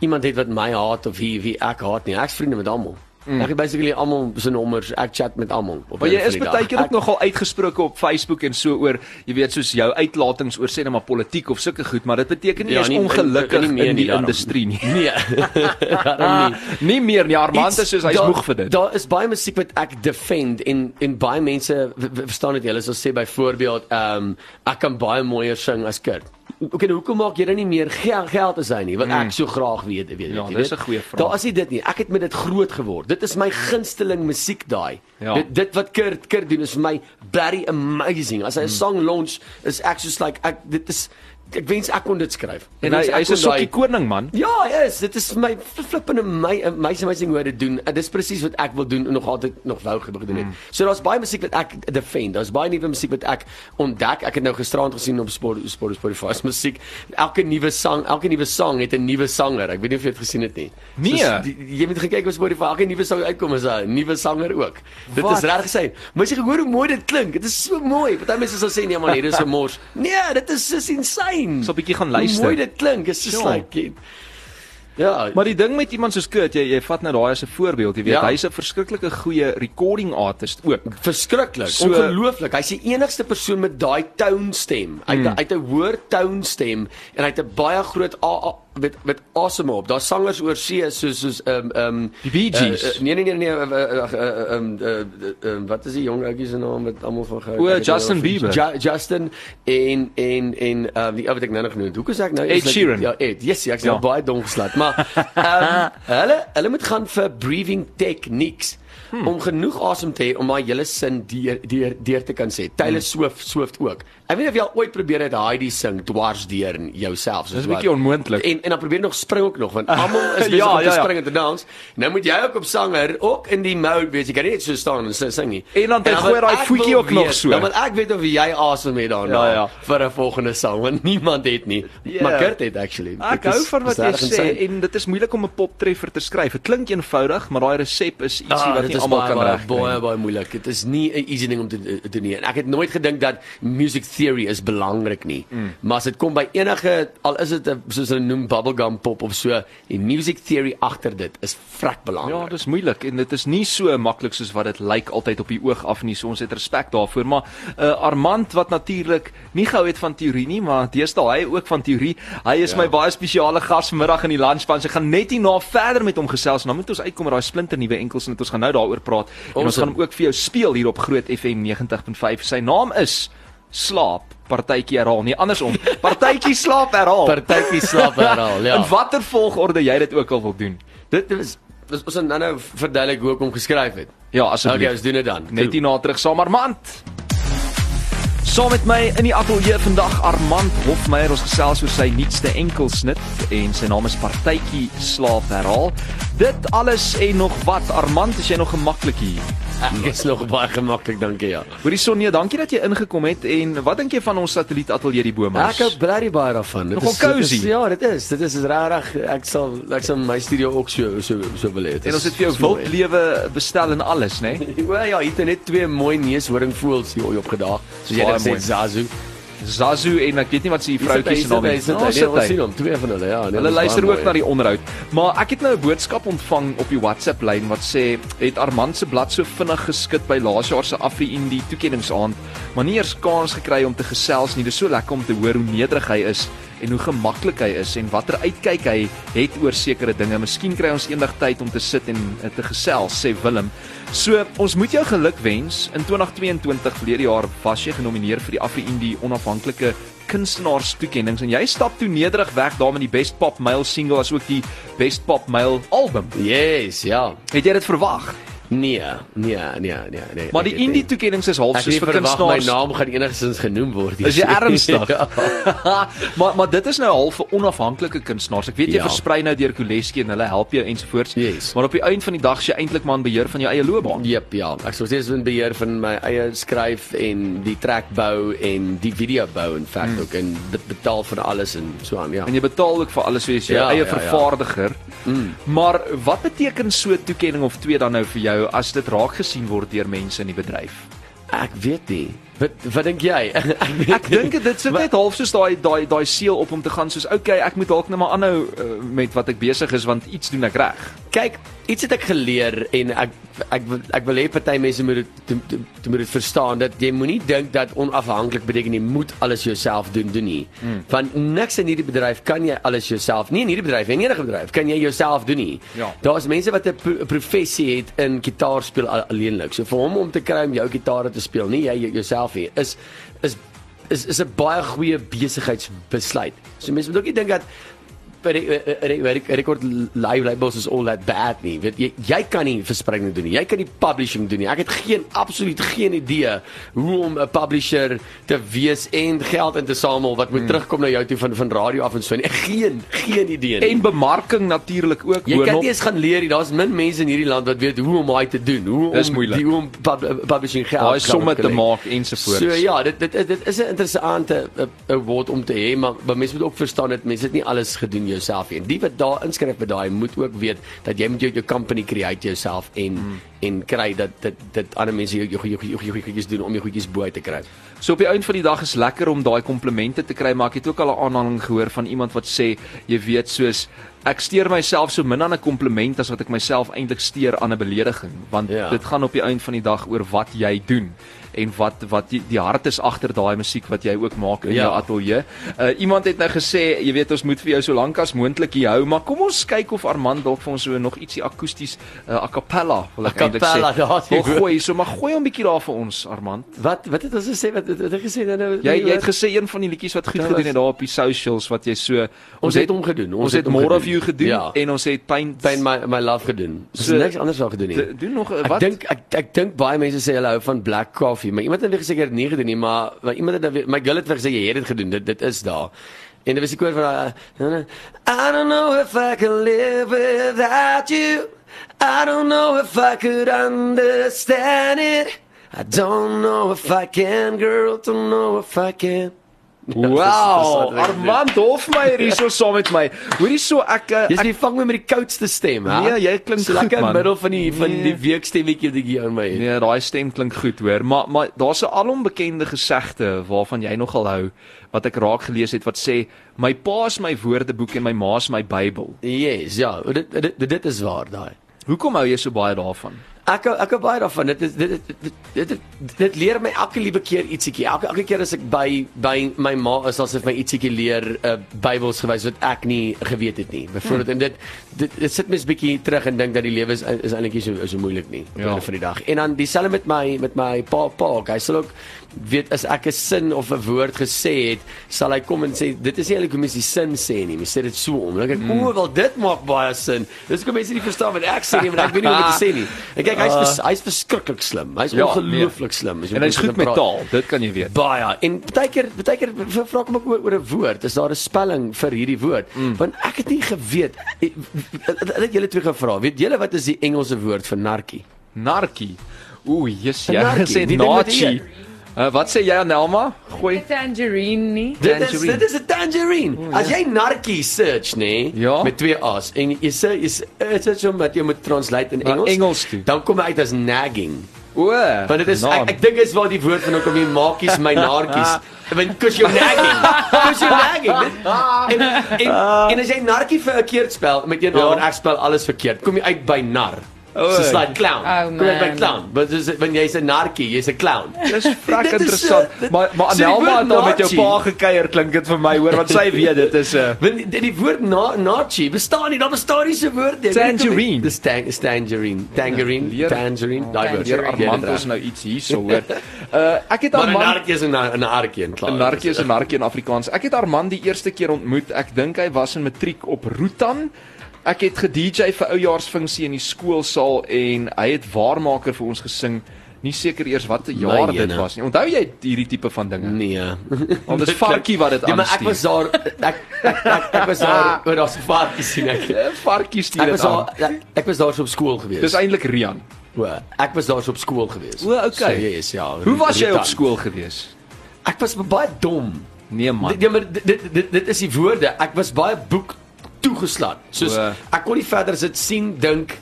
[SPEAKER 4] iemand het wat my haat of wie wie ek haat nie. Ek's vriende met almal. Mm. Ek het basically almal se nommers. Ek chat met almal.
[SPEAKER 1] Maar jy is baie keer ook
[SPEAKER 4] Ek-
[SPEAKER 1] nogal uitgesproke op Facebook en so oor, jy weet, soos jou uitlatings oor sê net maar politiek of sulke goed, maar dit beteken nie
[SPEAKER 4] Ja,
[SPEAKER 1] jy's
[SPEAKER 4] nie-
[SPEAKER 1] ongelukkig
[SPEAKER 4] nie meer
[SPEAKER 1] in die
[SPEAKER 4] daarom.
[SPEAKER 1] industrie nie. <laughs>
[SPEAKER 4] Nee. <laughs> daarom nie.
[SPEAKER 1] nie meer nie. Armand is soos hy's moeg vir dit.
[SPEAKER 4] Daar is baie musiek wat ek defend en en baie mense verstaan dit hulle sal sê byvoorbeeld ehm um, ek kan baie mooier sing as Kurt. Okay, nou hoekom maak jy dan nie meer geld geld as hy nie? Want ek so graag weet, weet
[SPEAKER 1] Mm. Ja,
[SPEAKER 4] jy
[SPEAKER 1] dis
[SPEAKER 4] weet.
[SPEAKER 1] 'n goeie vraag.
[SPEAKER 4] Daar is nie dit nie. Ek het met dit groot geword. Dit is my gunsteling musiek daai.
[SPEAKER 1] Ja.
[SPEAKER 4] Dit dit wat Kurt Kurt doen is vir my bloody amazing. As hy
[SPEAKER 1] Mm.
[SPEAKER 4] 'n song launch is ek soos like ek dit is ek wens ek kon dit skryf. Ek
[SPEAKER 1] En hy hy's 'n sokkie koning man.
[SPEAKER 4] Ja, yes, dit is vir my flippende my amazing amazing hoe hy dit doen. En dis presies wat ek wil doen en nog altyd nog wou gedoen het. So daar's baie musiek wat ek defend. Daar's baie nuwe musiek wat ek ontdek. Ek het nou gisterand gesien op Spot Spot Spotify se musiek. Elke nuwe sang, elke nuwe sang het 'n nuwe sanger. Ek weet nie of jy dit gesien het nie.
[SPEAKER 1] Nee.
[SPEAKER 4] Soos die, jy moet gekyk op Spotify, elke nuwe sang uitkom is 'n nuwe sanger ook. Dit
[SPEAKER 1] Wat?
[SPEAKER 4] is reg gesê. As jy gehoor hoe mooi dit klink, dit is so mooi. Party mense sal sê nee man, hier is 'n mors. Nee, dit is so insane.
[SPEAKER 1] So 'n bietjie gaan
[SPEAKER 4] Hoe
[SPEAKER 1] luister.
[SPEAKER 4] Mooi dit klink. It's just
[SPEAKER 1] Ja.
[SPEAKER 4] like Ja,
[SPEAKER 1] Maar die ding met iemand soos Kurt, jy jy vat nou daai as 'n voorbeeld, jy weet,
[SPEAKER 4] Ja.
[SPEAKER 1] hy's 'n verskriklike goeie recording artist ook.
[SPEAKER 4] verskriklik.
[SPEAKER 1] So-
[SPEAKER 4] Ongelooflik. Hy's die enigste persoon met daai tone stem. Hy mm. hy het 'n hoër tone stem en hy het 'n baie groot a, a, met met asem op. Daar's sangers oor see soos soos ehm ehm
[SPEAKER 1] Die Bee Gees.
[SPEAKER 4] Uh, uh, nee nee nee nee uh, uh, uh, uh, um, uh, uh, uh, wat is die jong ouetjie se naam met almal van gehou?
[SPEAKER 1] O,
[SPEAKER 4] Ek weet
[SPEAKER 1] Justin Bieber.
[SPEAKER 4] Ju Justin en en en um, die ou wat ek nou nog genoem het. Hoe is ek nou?
[SPEAKER 1] Ed Sheeran.
[SPEAKER 4] Ja, Ed. Yes, ja, ek
[SPEAKER 1] Ja.
[SPEAKER 4] nou baie dom geslat, maar ehm <laughs> hulle hulle moet gaan vir breathing techniques. Hmm. om genoeg asem te hê om daai hele sin deur deur deur te kan sê. Taylor Swift Swift ook. Ek weet of jy al ooit probeer het Heidi sing dwars deur in jouself soos
[SPEAKER 1] Dis 'n bietjie onmoontlik.
[SPEAKER 4] En en dan probeer nog spring ook nog want almal is <laughs> besig
[SPEAKER 1] Ja,
[SPEAKER 4] om te
[SPEAKER 1] ja, ja.
[SPEAKER 4] spring en te dans. Nou moet jy ook op sanger ook in die mode wees. Jy kan nie net so staan en sing nie.
[SPEAKER 1] En dan
[SPEAKER 4] wil
[SPEAKER 1] gooi daai voetjie ook nog
[SPEAKER 4] weet-
[SPEAKER 1] so.
[SPEAKER 4] Dan wil ek weet of jy asem het daarna
[SPEAKER 1] Ja, ja.
[SPEAKER 4] vir 'n volgende sang want niemand het nie.
[SPEAKER 1] Ja.
[SPEAKER 4] Maar Kurt het actually.
[SPEAKER 1] Ek
[SPEAKER 4] Dit
[SPEAKER 1] hou
[SPEAKER 4] is-
[SPEAKER 1] van wat
[SPEAKER 4] is
[SPEAKER 1] jy sê en dit is moeilik om 'n poptreffer te skryf. Dit klink eenvoudig, maar daai resep is ietsie
[SPEAKER 4] Ah,
[SPEAKER 1] wat
[SPEAKER 4] dit
[SPEAKER 1] nie
[SPEAKER 4] is
[SPEAKER 1] almal kan
[SPEAKER 4] baie,
[SPEAKER 1] regkry.
[SPEAKER 4] Baie baie moeilik. Dit is nie 'n easy ding om te te doen nie. En ek het nooit gedink dat music theory is belangrik nie. Mm. Maar as dit kom by enige al is dit 'n soos hulle noem bubblegum pop of so, die music theory agter dit is vrek belangrik.
[SPEAKER 1] Ja, dis moeilik en dit is nie so maklik soos wat dit lyk altyd op die oog af nie. So ons het respek daarvoor, maar uh, Armand wat natuurlik nie gehou het van teorie nie, maar deesdae hy ook van teorie. Hy is
[SPEAKER 4] Ja.
[SPEAKER 1] my baie spesiale gas vanmiddag in die lunchpan. Ek gaan net hierna verder met hom gesels en dan moet ons uitkom met daai splinter nuwe enkels en dit ons gaan nou daaroor praat. En ons
[SPEAKER 4] Awesome.
[SPEAKER 1] gaan hom ook vir jou speel hier op Groot FM 90.5. Sy naam is Slaap. Partytjie herhaal. Nee, andersom. Partytjie slaap herhaal.
[SPEAKER 4] Partytjie slaap herhaal, ja.
[SPEAKER 1] In watter volgorde jy dit ook al wil doen.
[SPEAKER 4] Dit is dis ons gaan nou verduidelik hoe ek hom geskryf het.
[SPEAKER 1] Ja, asseblief.
[SPEAKER 4] Okay, ons doen dit dan.
[SPEAKER 1] Net hierna terug saam Armand. Saam met my in die ateljee vandag Armand Hofmeyer ons gesels oor sy nuutste enkelsnit en sy naam is Partytjie slaap herhaal. Dit alles en nog wat Armand, is jy nog gemaklik hier?
[SPEAKER 4] Ek is nog baie gemaklik, dankie ja.
[SPEAKER 1] Hoorie Sonja, dankie dat jy ingekom het en wat dink jy van ons satelliet ateljee die Boomhuis?
[SPEAKER 4] Ek hou baie baie daarvan. Dit
[SPEAKER 1] Nogal
[SPEAKER 4] is- dit
[SPEAKER 1] cozy.
[SPEAKER 4] is- Ja, dit is. Dit is is regtig ek sal ek sal my studio ook so so so wil hê. Dit
[SPEAKER 1] en ons het vir jou
[SPEAKER 4] so mooi.
[SPEAKER 1] wildlewe bestel en alles, né? <laughs> Nee?
[SPEAKER 4] Wel ja, hier het net twee mooi neushoringvoëls hier opgedaag. Soos jy
[SPEAKER 1] Baie
[SPEAKER 4] net sê
[SPEAKER 1] mooi.
[SPEAKER 4] Zazu.
[SPEAKER 1] Zazu en ek weet nie wat se vroutjie se naam is. Sit
[SPEAKER 4] ons
[SPEAKER 1] hy.
[SPEAKER 4] sien hom, twee van hulle, ja. nee,
[SPEAKER 1] Hulle luister ook
[SPEAKER 4] mooi.
[SPEAKER 1] na die onderhoud. Maar ek het nou 'n boodskap ontvang op die WhatsApp lyn wat sê het Armand se blad so vinnig geskit by laas jaar se Afri Indie toekenningsaand, maar nie eers kans gekry om te gesels nie. Dis so lekker om te hoor hoe nederig hy is en hoe gemaklik hy is en watter uitkyk hy het oor sekere dinge. Miskien kry ons eendag tyd om te sit en eh, te gesels, sê Willem. So, ons moet jou geluk wens. In 2022 verlede jaar was jy genomineer vir die Afri Indie onafhanklike kunstenaars toekennings en jy stap toe nederig weg daar met die Best Pop Male single as ook die Best Pop Male album.
[SPEAKER 4] Yes, ja.
[SPEAKER 1] Het jy dit verwag?
[SPEAKER 4] Nee, nee, nee, nee, nee.
[SPEAKER 1] Maar die
[SPEAKER 4] het
[SPEAKER 1] indie
[SPEAKER 4] nie-
[SPEAKER 1] toekennings is half soos vir
[SPEAKER 4] verwag my
[SPEAKER 1] kunstenaars.
[SPEAKER 4] naam gaan enigstens genoem word.
[SPEAKER 1] Is jy ernstig? <laughs>
[SPEAKER 4] ja. <laughs>
[SPEAKER 1] maar maar dit is nou half vir onafhanklike kunstenaars. Ek weet jy
[SPEAKER 4] Ja.
[SPEAKER 1] versprei nou deur Koleski en hulle help jou ensovoorts.
[SPEAKER 4] Yes.
[SPEAKER 1] Maar op die einde van die dag is jy eintlik maar in beheer van jou eie loopbaan.
[SPEAKER 4] Jep, ja. Ek sou steeds in beheer van my eie skryf en die track bou en die video bou in feite mm. ook en dit betaal vir alles en so aan, ja.
[SPEAKER 1] En jy betaal ook vir alles soos jou
[SPEAKER 4] Ja,
[SPEAKER 1] eie
[SPEAKER 4] ja, ja.
[SPEAKER 1] Mm. Maar wat beteken so 'n toekenning of twee dan nou vir jou as dit raak gesien word deur mense in die bedryf?
[SPEAKER 4] Ek weet nie. Wat wat dink jy? <laughs>
[SPEAKER 1] Ek dink dit sit net half soos daai daai daai seël op om te gaan soos okay, ek moet dalk net maar aanhou uh, met wat ek besig is want iets doen ek reg.
[SPEAKER 4] Kyk, iets het ek geleer en ek ek wil- ek wil hê party mense moet dit moet dit verstaan dat jy moenie dink dat onafhanklik beteken jy moet alles jouself doen doen nie. Hmm. Want niks in hierdie bedryf kan jy alles jouself. Nie in hierdie bedryf, en enige bedryf kan jy jouself doen nie.
[SPEAKER 1] Ja.
[SPEAKER 4] Daar's mense wat 'n pro- professie het in gitaar speel al- alleenlik. So vir hom om te kry om jou gitaar te speel, nie jy jouself nie, is is is is 'n baie goeie besigheidsbesluit. So mense moet ook nie dink dat by die eh, eh, live labels is all that bad nie. Weet jy jy kan nie verspreiding doen nie. Jy kan nie publishing doen nie. Ek het geen absoluut geen idee hoe om 'n publisher te wees en geld in te samel wat moet hmm. terugkom na jou toe van van radio af en so. nie. Geen geen idee nie.
[SPEAKER 1] En bemarking natuurlik ook
[SPEAKER 4] Jy kan nie eens gaan leer nie. Daar's min mense in hierdie land wat weet hoe om daai te doen. Hoe om die hoe om pub, publishing geld
[SPEAKER 1] daai somme te maak ensovoorts.
[SPEAKER 4] So ja, dit dit dit is 'n interessante eh, 'n woord om te hê, maar, maar mense moet ook verstaan dat mense dit nie alles gedoen jouself nie. En die wat daar inskryf by daai moet ook weet dat jy moet jou jou company create jouself en mm. en kry dat dit dit ander mense jou jou jou jou- jou goedjies doen om jou goedjies bo te kry.
[SPEAKER 1] So op die einde van die dag is lekker om daai komplimente te kry, maar ek het ook al 'n aanhaling gehoor van iemand wat sê, jy weet, soos ek steur myself so min aan 'n kompliment as wat ek myself eintlik steur aan 'n belediging, want
[SPEAKER 4] Ja.
[SPEAKER 1] dit gaan op die einde van die dag oor wat jy doen en wat wat die, die hart is agter daai musiek wat jy ook maak in
[SPEAKER 4] Ja.
[SPEAKER 1] jou ateljee. Uh iemand het nou gesê, jy weet ons moet vir jou so lank as moontlik hier hou, maar kom ons kyk of Armand dalk vir ons so nog ietsie akoesties uh, a cappella wil ek eintlik sê.
[SPEAKER 4] die
[SPEAKER 1] Wil gooi, so maar gooi hom bietjie daar vir ons Armand.
[SPEAKER 4] Wat wat het ons gesê wat wat het ek gesê nou? nou-
[SPEAKER 1] Jy jy het
[SPEAKER 4] wat?
[SPEAKER 1] gesê een van die liedjies wat goed
[SPEAKER 4] Dit
[SPEAKER 1] gedoen
[SPEAKER 4] was-
[SPEAKER 1] het daar op die socials wat jy so
[SPEAKER 4] ons het hom gedoen.
[SPEAKER 1] ons het
[SPEAKER 4] hom
[SPEAKER 1] More of
[SPEAKER 4] gedoen.
[SPEAKER 1] You gedoen
[SPEAKER 4] Ja.
[SPEAKER 1] en ons het Pain
[SPEAKER 4] Pain my my love gedoen. Ons
[SPEAKER 1] So-
[SPEAKER 4] het niks anders wel gedoen nie.
[SPEAKER 1] Doen nog 'n
[SPEAKER 4] Ek
[SPEAKER 1] wat
[SPEAKER 4] dink ek ek dink baie mense sê hulle hou van black coffee, maar iemand het weer gesê ek het nie gedoen nie, maar, maar iemand het weer my girl het gesê jy het dit gedoen. Dit dit is daar. En dit was die koor van daai, I don't know if I can live without you. I don't know if I could understand it. I don't know if I can, girl, don't know if I can.
[SPEAKER 1] Wow,
[SPEAKER 4] dis- dis-
[SPEAKER 1] Armand Hofmeyer hier so <laughs> saam met my. Hoorie so ek eh,
[SPEAKER 4] Jy's nie vang my met die koudste stem, hè?
[SPEAKER 1] Nee, jy klink
[SPEAKER 4] so lekker in middel van die van
[SPEAKER 1] Nee.
[SPEAKER 4] die week stemmetjie wat ek hier aan my het.
[SPEAKER 1] Nee, daai stem klink goed hoor, maar maar daar's 'n alombekende gesegde waarvan jy nogal hou wat ek raak gelees het wat sê my pa is my woordeboek en my ma is my Bybel.
[SPEAKER 4] Yes, ja, dit dit dit is waar daai.
[SPEAKER 1] Hoekom hou jy so baie daarvan?
[SPEAKER 4] Ek ek hou baie daarvan. Dit is dit dit dit, dit dit dit leer my elke liewe keer ietsiekie. Elke elke keer as ek by by my ma is asof my ietsiekie leer uh, Bybels gewys wat ek nie geweet het nie. Byvoorbeeld en dit dit, dit sit mens bietjie terug en dink dat die lewe is is eintlik nie so so moeilik nie op
[SPEAKER 1] Ja.
[SPEAKER 4] einde van die dag. En dan dieselfde met my met my pa pa. Hy sal ook weet as ek 'n sin of 'n woord gesê het, sal hy kom en sê dit is nie eintlik hoe mens die sin sê nie. Mens sê dit so om. Dan dink ek, mm. o, wel dit maak baie sin. Dis kom mense nie verstaan wat ek sê nie, want ek weet nie hoe om dit te sê nie. En kyk, hy's vers, hy's verskriklik slim. Hy's
[SPEAKER 1] Ja,
[SPEAKER 4] ongelooflik slim. as jy
[SPEAKER 1] En hy's goed met
[SPEAKER 4] praat.
[SPEAKER 1] taal, dit kan jy weet.
[SPEAKER 4] Baie. En baie keer baie keer vra ek hom ook oor, oor 'n woord. Is daar 'n spelling vir hierdie woord? Mm. Want ek het nie geweet. Ek het julle twee gevra. Weet julle wat is die Engelse woord vir narkie?
[SPEAKER 1] Narkie. Ooh, yes, jy
[SPEAKER 4] narkie.
[SPEAKER 1] gesê nachi.
[SPEAKER 4] Jy-
[SPEAKER 1] Uh, wat sê jy Nelma? Gooi.
[SPEAKER 5] Tangerine nie.
[SPEAKER 4] Dit is
[SPEAKER 1] Tangerine.
[SPEAKER 4] dit is 'n tangerine. Oh, As jy narkie search, nê,
[SPEAKER 1] Ja.
[SPEAKER 4] met twee A's en jy sê jy search hom wat jy moet translate in
[SPEAKER 1] Na
[SPEAKER 4] Engels.
[SPEAKER 1] Engels toe.
[SPEAKER 4] Dan kom hy uit as nagging.
[SPEAKER 1] O.
[SPEAKER 4] Want dit is
[SPEAKER 1] naam.
[SPEAKER 4] ek, ek dink is waar die woord van kom die maakies my naartjies. <laughs> Want cuz you're nagging. Cuz you're nagging. Dit- En, en, en as jy narkie verkeerd spel met een
[SPEAKER 1] Ja.
[SPEAKER 4] naam en ek spel alles verkeerd, kom jy uit by nar.
[SPEAKER 1] O,
[SPEAKER 4] So like clown.
[SPEAKER 5] Oh,
[SPEAKER 4] kom uit by clown. Want dis wanneer jy's 'n narkie, jy's 'n clown. <laughs>
[SPEAKER 1] Dis vrek
[SPEAKER 4] Dit is,
[SPEAKER 1] interessant.
[SPEAKER 4] uh,
[SPEAKER 1] maar maar
[SPEAKER 4] so die
[SPEAKER 1] Nelma
[SPEAKER 4] woord
[SPEAKER 1] het al met jou pa gekuier klink dit vir my hoor want sy weet dit is 'n uh, <laughs>
[SPEAKER 4] Want die, die woord na nachi bestaan nie, daar bestaan nie so woord nie.
[SPEAKER 1] Tangerine.
[SPEAKER 4] Dis tang, is tangerine. Tangerine,
[SPEAKER 1] leer-
[SPEAKER 4] tangerine, daai woord.
[SPEAKER 5] Tangerine.
[SPEAKER 1] Armand ons nou iets hierso hoor. <laughs> Uh ek het
[SPEAKER 4] Maar 'n
[SPEAKER 1] Armand
[SPEAKER 4] narkie is 'n 'n arkie en klaar.
[SPEAKER 1] 'n narkie is 'n narkie in Afrikaans. Ek het Armand die eerste keer ontmoet. Ek dink hy was in matriek op Rootan. Ek het ge-DJ vir oujaarsfunksie in die skoolsaal en hy het waarmaker vir ons gesing. Nie seker eers watter jaar
[SPEAKER 4] My
[SPEAKER 1] dit was nie. Onthou jy hierdie tipe van dinge?
[SPEAKER 4] Nee.
[SPEAKER 1] Want dis varkie wat dit
[SPEAKER 4] Nee, maar ek
[SPEAKER 1] aanstuur.
[SPEAKER 4] was daar ek ek, ek, ek was daar <laughs> oor daai varkie sien ek.
[SPEAKER 1] Eh, Varkie stuur dit
[SPEAKER 4] was
[SPEAKER 1] aan.
[SPEAKER 4] daar ek, was daar so op skool gewees.
[SPEAKER 1] Dis eintlik Rian.
[SPEAKER 4] o, ek was daar so op skool gewees.
[SPEAKER 1] O, okay.
[SPEAKER 4] So, yes, ja.
[SPEAKER 1] Hoe was jy op skool gewees?
[SPEAKER 4] Ek was baie dom.
[SPEAKER 1] Nee man.
[SPEAKER 4] Ja, maar dit, dit dit is die woorde. Ek was baie boek toegeslaan. Soos ek kon nie verder sit sien, dink,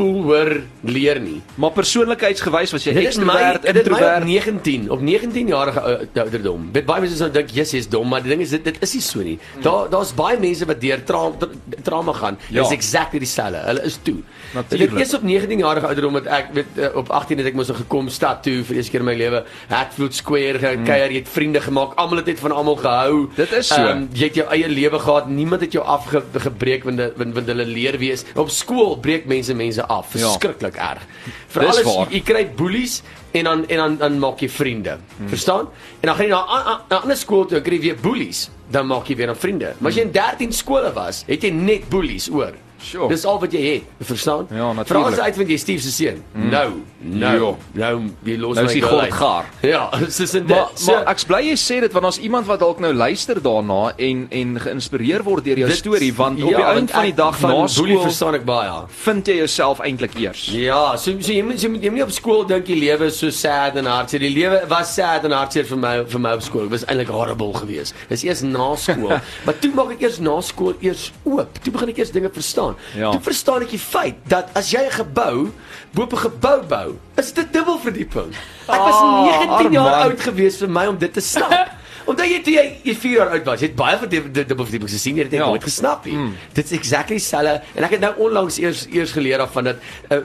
[SPEAKER 4] voel hoor leer nie.
[SPEAKER 1] Maar persoonlikheidsgewys was jy ekstrovert, introvert.
[SPEAKER 4] 19 op 19 jarige ou- ouderdom. Dit baie mense sou dink jy's jy's dom, maar die ding is dit dit is nie so nie. Daar daar's baie mense wat deur tra trauma gaan.
[SPEAKER 1] Ja.
[SPEAKER 4] Dis exactly dieselfde. Hulle is toe.
[SPEAKER 1] Natuurlijk.
[SPEAKER 4] Dit is op 19 jarige ouderdom dat ek weet eh, op 18 het ek mos gekom stad toe vir die eerste keer in my lewe. Hatfield Square gekuier, jy het vriende gemaak. Almal het net van almal gehou.
[SPEAKER 1] Dit is so.
[SPEAKER 4] Ehm, jy het jou eie lewe gehad. Niemand het jou afgebreek want want want hulle leer wees. Op skool breek mense mense af.
[SPEAKER 1] Ja.
[SPEAKER 4] Verskriklik erg. Vir alles jy kry boelies en dan en dan dan maak jy vriende. Hmm. Verstaan? En dan gaan jy na 'n ander skool toe kry jy weer boelies, dan maak jy weer dan vriende. Maar as jy in 13 skole was, het jy net boelies oor.
[SPEAKER 1] Sure.
[SPEAKER 4] Dis al wat jy het, verstaan?
[SPEAKER 1] Ja, natuurlijk.
[SPEAKER 4] Vra as uitvind jy Steve se seun. Nou, nou, nou jy los
[SPEAKER 1] Nou
[SPEAKER 4] my
[SPEAKER 1] is die
[SPEAKER 4] girl
[SPEAKER 1] God
[SPEAKER 4] uit.
[SPEAKER 1] gaar.
[SPEAKER 4] Ja, <laughs> soos in
[SPEAKER 1] Maar,
[SPEAKER 4] dit. So-
[SPEAKER 1] maar ek's bly jy sê dit want ons iemand wat dalk nou luister daarna en en geïnspireer word deur jou
[SPEAKER 4] dit-
[SPEAKER 1] storie want op
[SPEAKER 4] ja,
[SPEAKER 1] die
[SPEAKER 4] want
[SPEAKER 1] einde van die
[SPEAKER 4] ek-
[SPEAKER 1] dag
[SPEAKER 4] van
[SPEAKER 1] na skool
[SPEAKER 4] verstaan ek baie.
[SPEAKER 1] vind jy jouself eintlik eers.
[SPEAKER 4] Ja, so, so jy moet jy moet jy moet nie op skool dink die lewe is so sad en hartseer. Die lewe was sad en hartseer vir my vir my op skool. Dit was eintlik horrible geweest. Dis eers na skool. <laughs> maar toe maak ek eers na skool eers oop. Toe begin ek eers dinge verstaan.
[SPEAKER 1] Ja.
[SPEAKER 4] Toe verstaan ek die feit dat as jy 'n gebou bo op 'n gebou bou, is dit dubbelverdieping. Ek was
[SPEAKER 1] Ah,
[SPEAKER 4] 19 jaar
[SPEAKER 1] Armand.
[SPEAKER 4] oud geweest vir my om dit te snap. <laughs> Omdat jy toe jy, jy 4 jaar oud was, jy het baie van die die dubbelverdiepings gesien, jy het dit
[SPEAKER 1] Ja.
[SPEAKER 4] nooit gesnap nie. Mm. Dit is exactly dieselfde en ek het nou onlangs eers eers geleer af van dat uh,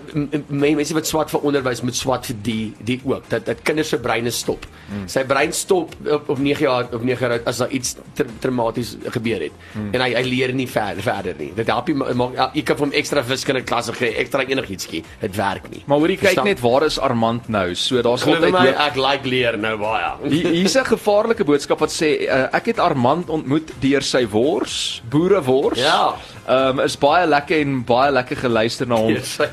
[SPEAKER 4] mense wat swat vir onderwys moet swat vir die die ook dat dat kinders se breine stop. Mm. Sy brein stop op op 9 jaar op 9 jaar oud as daar iets tra traumaties gebeur het. Mm. En hy hy leer nie verder verder nie. Dit help nie maak jy kan vir hom ekstra wiskunde klasse gee, ekstra enigiets gee. Dit werk nie.
[SPEAKER 1] Maar hoorie kyk
[SPEAKER 4] Verstaan?
[SPEAKER 1] net waar is Armand nou? So daar's altyd
[SPEAKER 4] my, ek like leer nou baie.
[SPEAKER 1] Hier hier's 'n gevaarlike boodskap wat sê uh, ek het Armand ontmoet deur sy wors, boerewors.
[SPEAKER 4] Ja.
[SPEAKER 1] Ehm um, is baie lekker en baie lekker geluister na hom.
[SPEAKER 4] Yes. <laughs>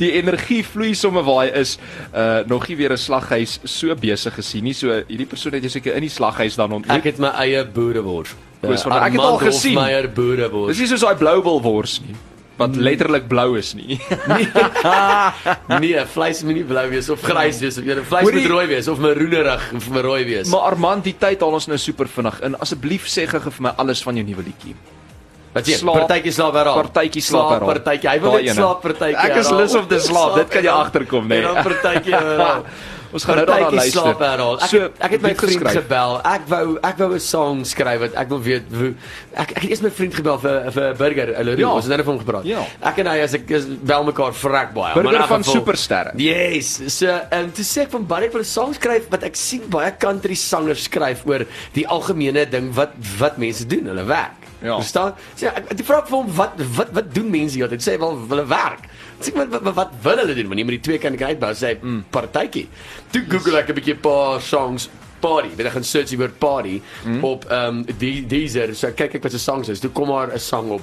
[SPEAKER 1] die energie vloei sommer waar hy is. Uh nog nie weer 'n slaghuis so besig gesien nie. So hierdie persoon het jy seker in die slaghuis dan ontmoet.
[SPEAKER 4] Ek het my eie boerewors.
[SPEAKER 1] Want ek het al gesien.
[SPEAKER 4] Meyer boerewors.
[SPEAKER 1] Dis nie soos daai blou wilwors nie wat letterlik blou is nie. <laughs>
[SPEAKER 4] nee, vleis moet nie blou wees of grys wees of jy vleis
[SPEAKER 1] Hoorie-
[SPEAKER 4] moet rooi wees of maroenerig of rooi wees.
[SPEAKER 1] maar Armand, die tyd haal ons nou super vinnig in. Asseblief sê gou vir my alles van jou nuwe liedjie.
[SPEAKER 4] Wat jy partytjie slaap herhaal.
[SPEAKER 1] Partytjie slaap herhaal.
[SPEAKER 4] Partytjie. Hy wil net slaap partytjie.
[SPEAKER 1] Ek is lus om te slaap, dit kan jy agterkom, nee.
[SPEAKER 4] En dan partytjie <laughs> herhaal.
[SPEAKER 1] Ons gaan nou daarna luister.
[SPEAKER 4] slaap herhaal. Ek
[SPEAKER 1] So,
[SPEAKER 4] het, ek het my vriend
[SPEAKER 1] geskryf.
[SPEAKER 4] gebel. Ek wou ek wou 'n song skryf wat ek wil weet hoe ek ek het eers my vriend gebel vir vir Burger Ellery.
[SPEAKER 1] Ja.
[SPEAKER 4] Ons het nou van hom gepraat.
[SPEAKER 1] Ja.
[SPEAKER 4] Ek en hy as ek is bel mekaar vrek baie.
[SPEAKER 1] Burger
[SPEAKER 4] Maar
[SPEAKER 1] van Supersterre.
[SPEAKER 4] Yes. So, ehm toe sê ek van baie ek wil 'n song skryf wat ek sien baie country sangers skryf oor die algemene ding wat wat mense doen, hulle werk.
[SPEAKER 1] Ja.
[SPEAKER 4] Verstaan? Sê ek ek vra ek vir hom wat wat wat doen mense hier? Dit sê wel hulle werk. Sê ek wat, wat wil hulle doen? Want jy moet die twee kan kan uitbou sê mm. partytjie. Toe Google ek 'n bietjie paar songs party. Weet ek gaan search die woord party mm. op ehm um, die Deezer. So kyk ek wat se songs is. Toe kom maar 'n song op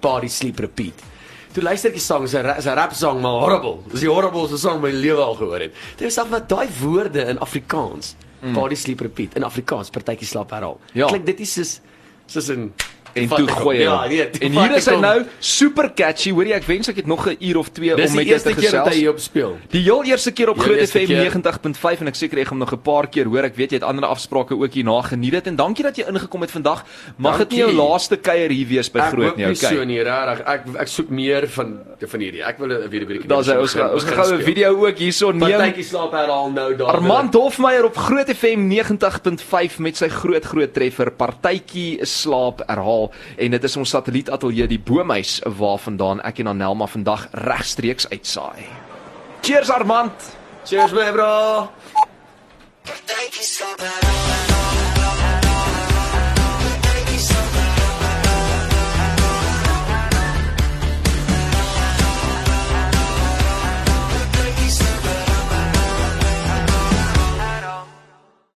[SPEAKER 4] Party Sleep Repeat. Toe luister ek die sang, is 'n rap song maar horrible. Dis die horribelste song my lewe al gehoor het. Dit is af wat daai woorde in Afrikaans. Mm. Party Sleep Repeat in Afrikaans, partytjie slaap herhaal.
[SPEAKER 1] Ja.
[SPEAKER 4] Klink dit is soos soos 'n
[SPEAKER 1] En toe
[SPEAKER 4] ek hom.
[SPEAKER 1] gooi hy.
[SPEAKER 4] Ja,
[SPEAKER 1] hom.
[SPEAKER 4] toe
[SPEAKER 1] en hier is
[SPEAKER 4] ek
[SPEAKER 1] hy
[SPEAKER 4] hom.
[SPEAKER 1] nou super catchy. Hoorie, ek wens ek het nog 'n uur of 2
[SPEAKER 4] Dis
[SPEAKER 1] om met
[SPEAKER 4] die
[SPEAKER 1] jou te
[SPEAKER 4] eerste keer dat hy
[SPEAKER 1] gesels.
[SPEAKER 4] hier op speel.
[SPEAKER 1] Die heel eerste keer op Groot FM
[SPEAKER 4] keer.
[SPEAKER 1] 90.5 en ek seker jy gaan hom nog 'n paar keer hoor. Ek weet jy het ander afsprake ook hierna geniet dit en dankie dat jy ingekom het vandag. Mag dit nie jou laaste kuier hier wees by
[SPEAKER 4] Ek
[SPEAKER 1] Groot
[SPEAKER 4] hoop
[SPEAKER 1] nie,
[SPEAKER 4] nie so
[SPEAKER 1] okay?
[SPEAKER 4] nie, regtig. Ek ek soek meer van van hierdie. Ek wil 'n video video.
[SPEAKER 1] Daar's hy. Ons ons gaan gou 'n video ook hierso neem.
[SPEAKER 4] Partytjie slaap herhaal nou daar.
[SPEAKER 1] Armand Hofmeyer op Groot FM 90.5 met sy groot groot treffer Partytjie slaap herhaal en dit is ons satelliet ateljee die Boomhuis waarvandaan ek en Anelma vandag regstreeks uitsaai. Cheers Armand.
[SPEAKER 4] Cheers my bro.
[SPEAKER 3] Partytjie slaap herhaal.